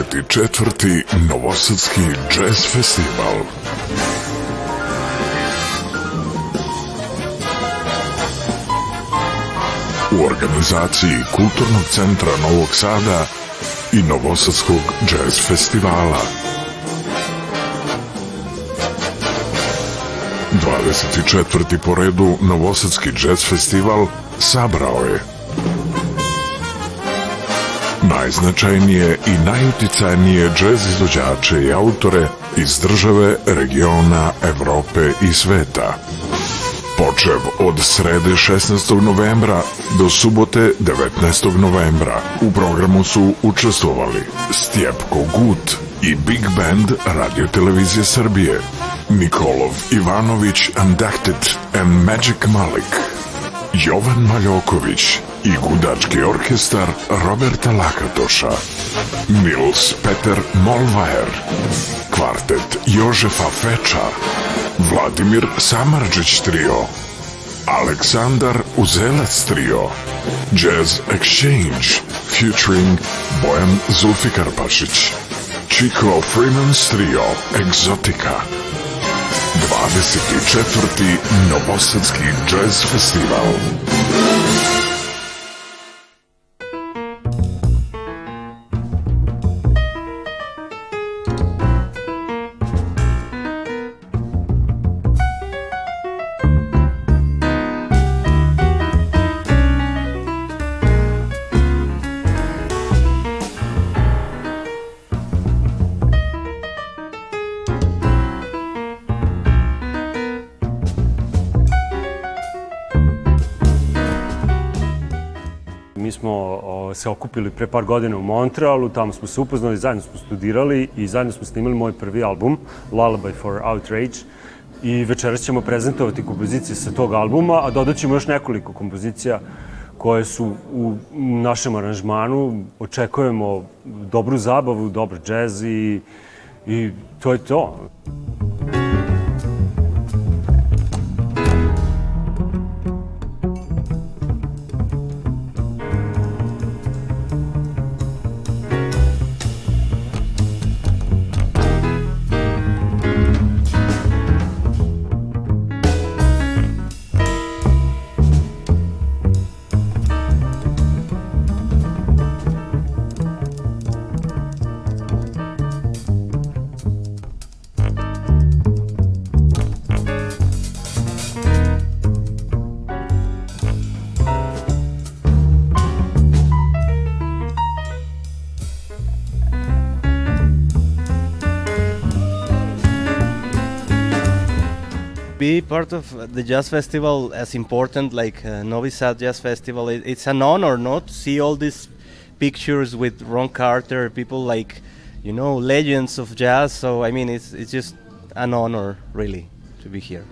24. Novosadski jazz festival. U organizaciji Kulturnog centra Novog Sada i Novosadskog jazz festivala. 24. po redu Novosadski jazz festival sabrao je najznačajnije i najuticajnije džez izvođače i autore iz države, regiona, Evrope i sveta. Počev od srede 16. novembra do subote 19. novembra u programu su učestvovali Stjepko Gut i Big Band Radio Televizije Srbije, Nikolov Ivanović Undacted and Magic Malik, Jovan Maljoković i gudački orkestar Roberta Lakatoša, Nils Peter Molvajer, kvartet Jožefa Feča, Vladimir Samarđić trio, Aleksandar Uzelac trio, Jazz Exchange featuring Bojan Zulfikarpašić, Chico Freeman's trio Exotica, 24. Novosadski jazz festival. Se okupili pre par godina u Montrealu, tamo smo se upoznali, zajedno smo studirali i zajedno smo snimali moj prvi album, Lullaby for Outrage. I večeras ćemo prezentovati kompozicije sa tog albuma, a dodat ćemo još nekoliko kompozicija koje su u našem aranžmanu. Očekujemo dobru zabavu, dobar džez i, i to je to. Be part of the jazz festival as important like uh, Novi Sad Jazz Festival. It, it's an honor, not to see all these pictures with Ron Carter, people like you know legends of jazz. So I mean, it's it's just an honor, really, to be here.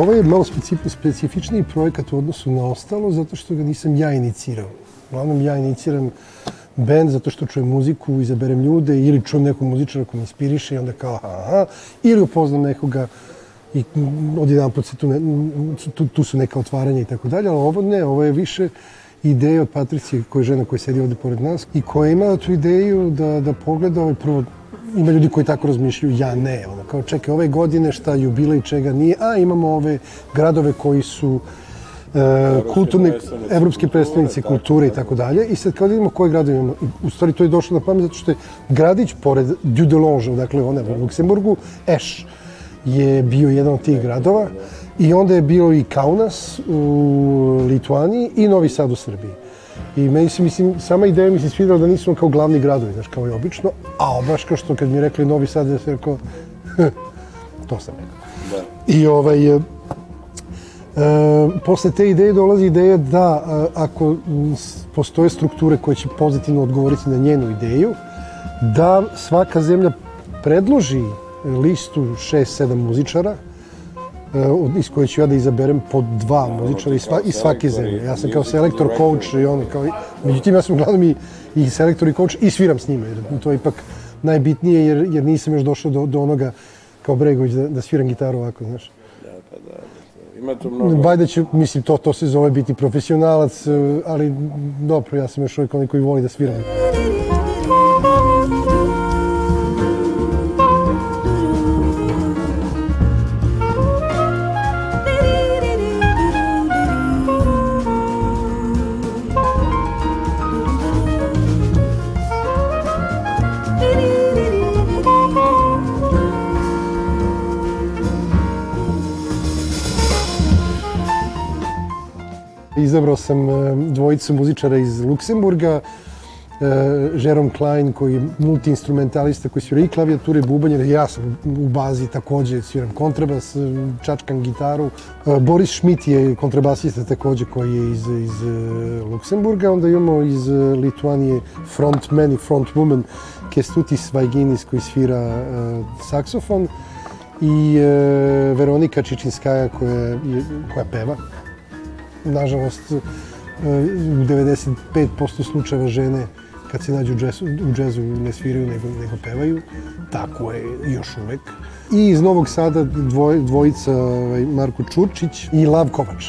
Ovo je malo specifi, specifičniji projekat u odnosu na ostalo, zato što ga nisam ja inicirao. Uglavnom ja iniciram band zato što čujem muziku, izaberem ljude ili čujem nekog muzičara ko me inspiriše i onda kao aha, ili upoznam nekoga i odjedan put se tu, ne, tu, tu su neka otvaranja i tako dalje, ali ovo ne, ovo je više ideja od Patricije, koja je žena koja sedi ovde pored nas i koja ima tu ideju da, da pogleda ovaj prvo ima ljudi koji tako razmišljaju, ja ne. Ono, kao čekaj, ove godine šta jubilej čega nije, a imamo ove gradove koji su e, kulturne, evropske predstavnice kulture i tako dalje. I sad kao da vidimo koje gradovi imamo. U stvari to je došlo na pamet zato što je gradić pored Dudelange, dakle one u Luksemburgu, Eš je bio jedan od tih gradova. I onda je bilo i Kaunas u Lituaniji i Novi Sad u Srbiji. I meni se, mislim, sama ideja mi se svidela da nismo kao glavni gradovi, znaš, kao i obično, a baš kao što kad mi rekli Novi Sad, ja sam rekao, to sam rekao. I ovaj, e, e, posle te ideje dolazi ideja da e, ako postoje strukture koje će pozitivno odgovoriti na njenu ideju, da svaka zemlja predloži listu 6-7 muzičara, iz koje ću ja da izaberem po dva muzičara iz, sva, iz svake zemlje. Ja sam kao selektor, coach i ono kao... Međutim, ja sam uglavnom i, i selektor i coach i sviram s njima, jer to je ipak najbitnije, jer, jer nisam još došao do, do onoga kao Bregović da, da sviram gitaru ovako, znaš. Ima tu mnogo. Valjda ću, mislim, to, to se zove biti profesionalac, e, ali dobro, ja sam još uvijek onaj koji voli da sviram. Izabrao sam e, dvojicu muzičara iz Luksemburga, e, Jerome Klein koji je multiinstrumentalista koji svira i klavijature i bubanje, ja sam u bazi takođe sviram kontrabas, e, čačkam gitaru. E, Boris Schmidt je kontrabasista takođe koji je iz, iz e, Luksemburga, onda imamo iz e, Lituanije frontman i frontwoman Kestutis Vaiginis koji svira e, saksofon. I e, Veronika Čičinskaja koja, koja peva nažalost, e, u 95% slučajeva žene kad se nađu u džezu, u džezu ne sviraju nego, nego pevaju. Tako je još uvek. I iz Novog Sada dvoj, dvojica ovaj, Marko Čurčić i Lav Kovač.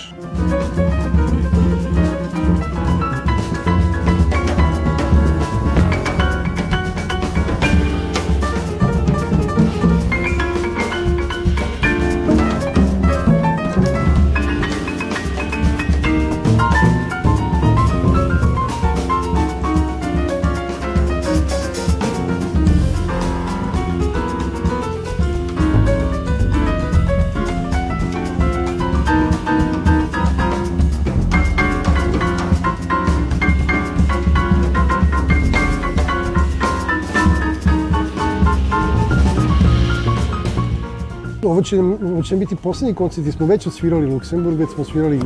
Ovo će, ovo će biti poslednji koncert gdje smo već odsvirali Luksemburg, već smo osvirali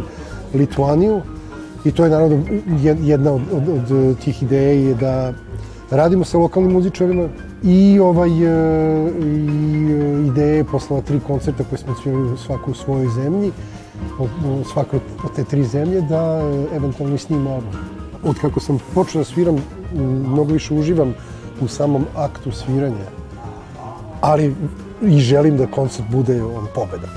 Lituaniju i to je naravno jed- jedna od, od, od tih ideja je da radimo sa lokalnim muzičarima i ovaj e, i e, ideje posle ova tri koncerta koje smo odsvirali svako u svojoj zemlji, svakoj od te tri zemlje, da eventualno i snimamo album. Od kako sam počeo da sviram, mnogo više uživam u samom aktu sviranja ali i želim da koncert bude pobeda.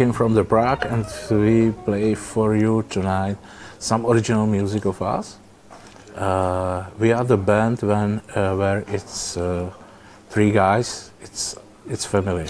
Came from the Prague and we play for you tonight some original music of us. Uh, we are the band when uh, where it's uh, three guys. It's it's family.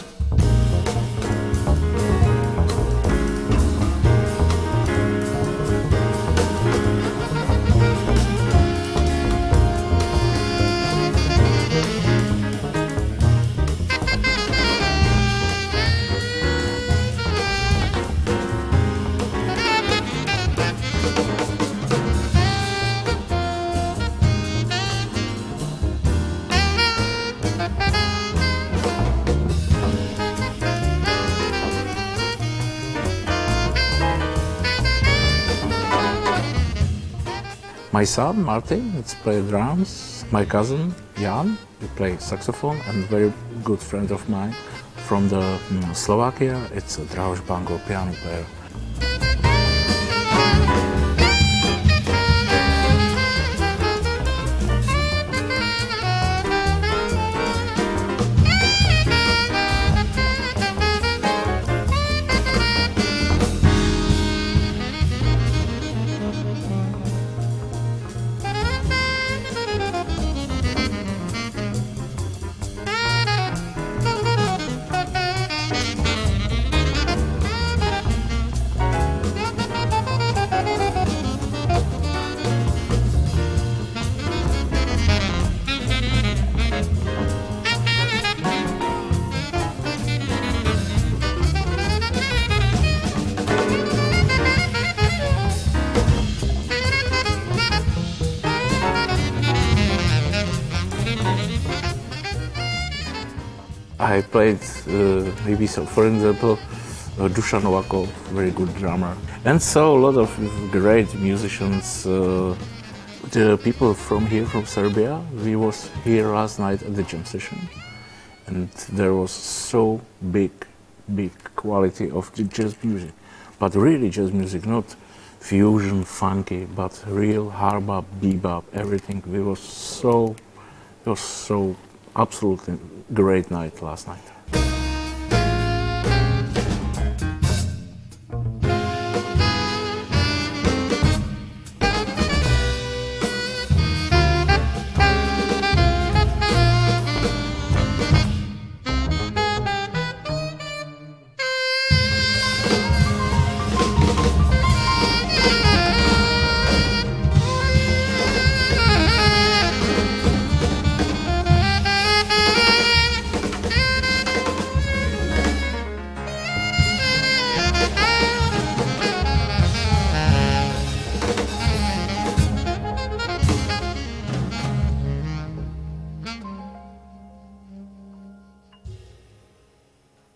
My son Martin, it's play drums. My cousin Jan, he plays saxophone, and very good friend of mine, from the mm, Slovakia. It's a Draž Bango piano player. I played uh, maybe so, for example, uh, Dusan Novakov, very good drummer, and so a lot of great musicians. Uh, the people from here, from Serbia, we was here last night at the jam session, and there was so big, big quality of the jazz music, but really jazz music, not fusion, funky, but real hard bebop, everything. We was so, it was so absolutely great night last night.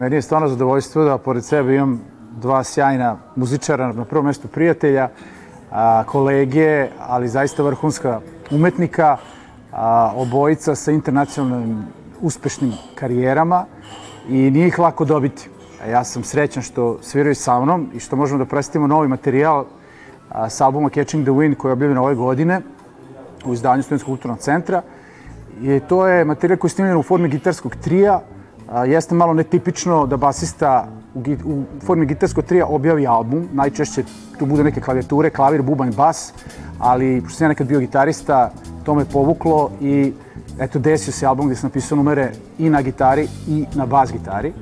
Meni je stvarno zadovoljstvo da pored sebe imam dva sjajna muzičara, na prvom mestu prijatelja, a, kolege, ali zaista vrhunska umetnika, a, obojica sa internacionalnim uspešnim karijerama i nije ih lako dobiti. A ja sam srećan što sviraju sa mnom i što možemo da predstavimo novi materijal a, sa albuma Catching the Wind koji je objavljen ove godine u izdanju Studenskog kulturnog centra. I to je materijal koji je snimljen u formi gitarskog trija, A, jeste malo netipično da basista u, u formi gitarskog trija objavi album. Najčešće tu bude neke klavijature, klavir, bubanj, bas, ali pošto sam ja nekad bio gitarista, to me povuklo i eto desio se album gde sam napisao numere i na gitari i na bas gitari.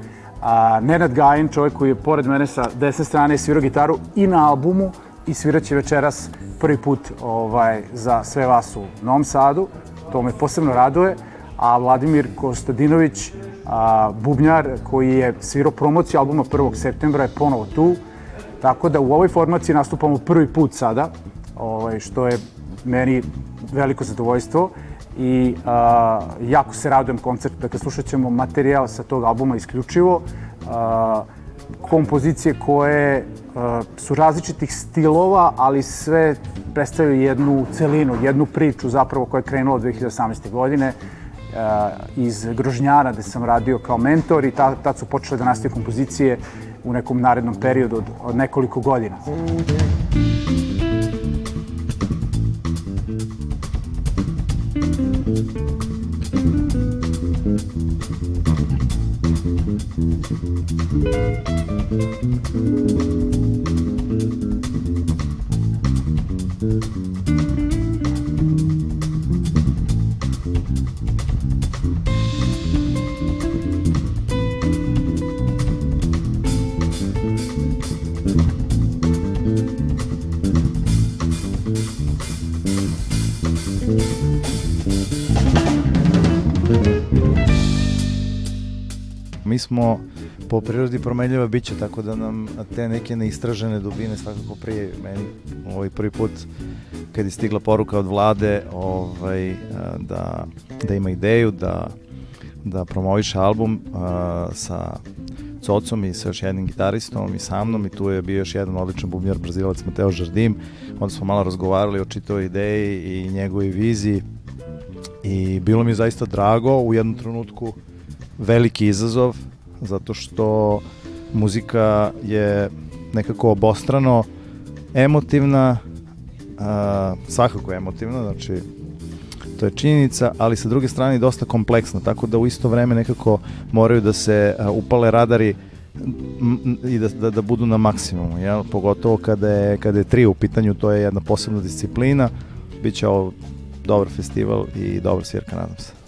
A, Nenad Gajin, čovjek koji je pored mene sa desne strane svirao gitaru i na albumu i sviraće večeras prvi put ovaj, za sve vas u Novom Sadu. To me posebno raduje. A Vladimir Kostadinović a, bubnjar koji je svirao promociju albuma 1. septembra je ponovo tu. Tako da u ovoj formaciji nastupamo prvi put sada, ovaj, što je meni veliko zadovoljstvo i a, jako se radujem koncertu. Dakle, slušat ćemo materijal sa tog albuma isključivo. A, kompozicije koje a, su različitih stilova, ali sve predstavljaju jednu celinu, jednu priču zapravo koja je krenula od 2018. godine iz Grožnjara gde sam radio kao mentor i ta, tad su počele da nastaju kompozicije u nekom narednom periodu od, od nekoliko godina. Mi smo po prirodi promenljiva bića, tako da nam te neke neistražene dubine svakako prije meni ovaj prvi put kad je stigla poruka od vlade ovaj, da, da ima ideju da, da promoviše album a, sa Cocom i sa još jednim gitaristom i sa mnom i tu je bio još jedan odličan bubnjar brazilac Mateo Žardim. Onda smo malo razgovarali o čitoj ideji i njegovoj viziji i bilo mi je zaista drago u jednom trenutku veliki izazov zato što muzika je nekako obostrano emotivna, a, svakako emotivna, znači to je činjenica, ali sa druge strane dosta kompleksna, tako da u isto vreme nekako moraju da se upale radari i da, da, da budu na maksimumu, jel? pogotovo kada je, kada je tri u pitanju, to je jedna posebna disciplina, bit će ovo dobar festival i dobra svirka, nadam se.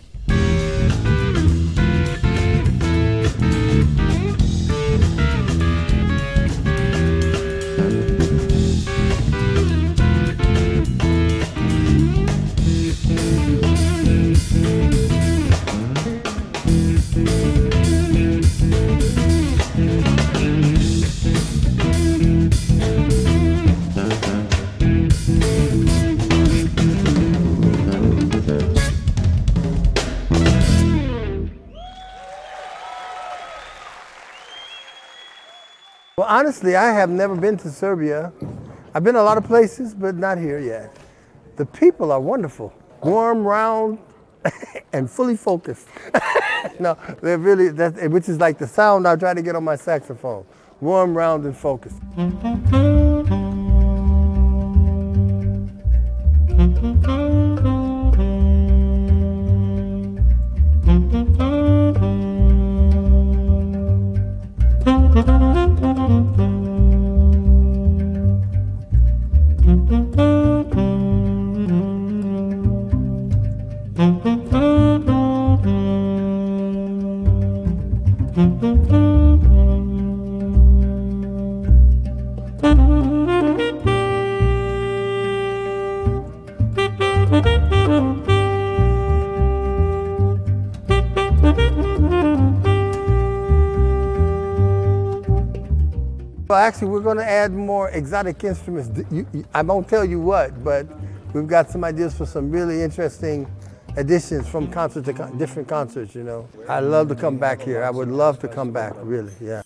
Honestly, I have never been to Serbia. I've been a lot of places, but not here yet. The people are wonderful, warm, round, and fully focused. no, they're really, that, which is like the sound I try to get on my saxophone. Warm, round, and focused. Actually, we're going to add more exotic instruments. You, you, I won't tell you what, but we've got some ideas for some really interesting additions from concert to con- different concerts. You know, I love to come back here. I would love to come back. Really, yeah.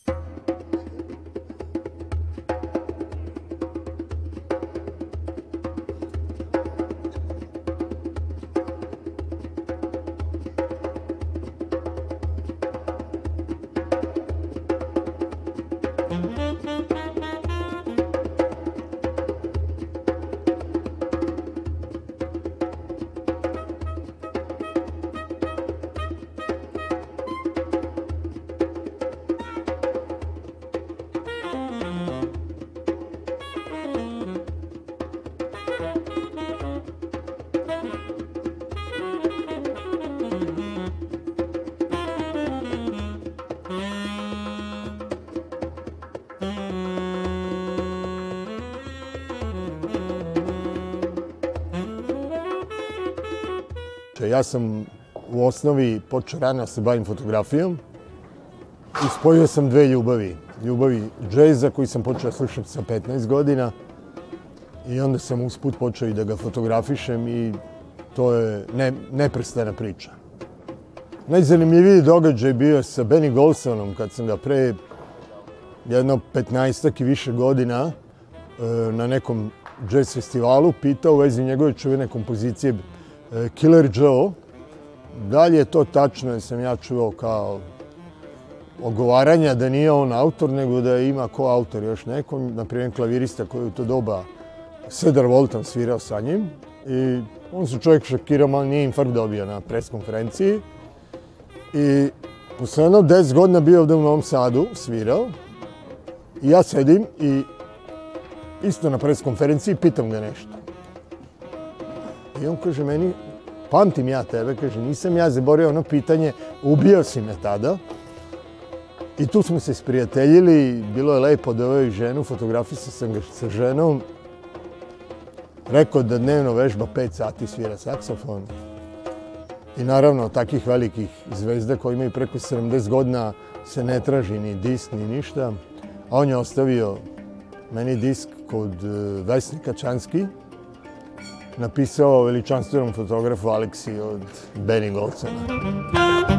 Ja sam u osnovi počeo rano da se bavim fotografijom i spojio sam dve ljubavi. Ljubavi džeza koji sam počeo slušati sa 15 godina i onda sam usput počeo i da ga fotografišem i to je ne, neprestana priča. Najzanimljiviji događaj bio sa Benny Golsonom kad sam ga pre jedno 15 i više godina e, na nekom jazz festivalu pitao u vezi njegove čuvene kompozicije Killer Joe. Da li je to tačno jer sam ja čuo kao ogovaranja da nije on autor, nego da ima ko autor još nekom, na primjer klavirista koji u to doba Cedar Walton svirao sa njim. I on se čovjek šokirao, malo nije infarkt dobio na preskonferenciji. I posle jedno 10 godina bio ovde u Novom Sadu, svirao. I ja sedim i isto na preskonferenciji pitam ga nešto. I on kaže meni, pamtim ja tebe, kaže, nisam ja zaborio ono pitanje, ubio si me tada. I tu smo se sprijateljili, bilo je lepo da ovaj ženu, fotografisao sam ga sa ženom. Rekao da dnevno vežba 5 sati svira saksofon. I naravno, takih velikih zvezda koji imaju preko 70 godina se ne traži ni disk, ni ništa. A on je ostavio meni disk kod e, Vesni Kačanski, napisao veličanstvenom fotografu Aleksi od Benny Goldsona.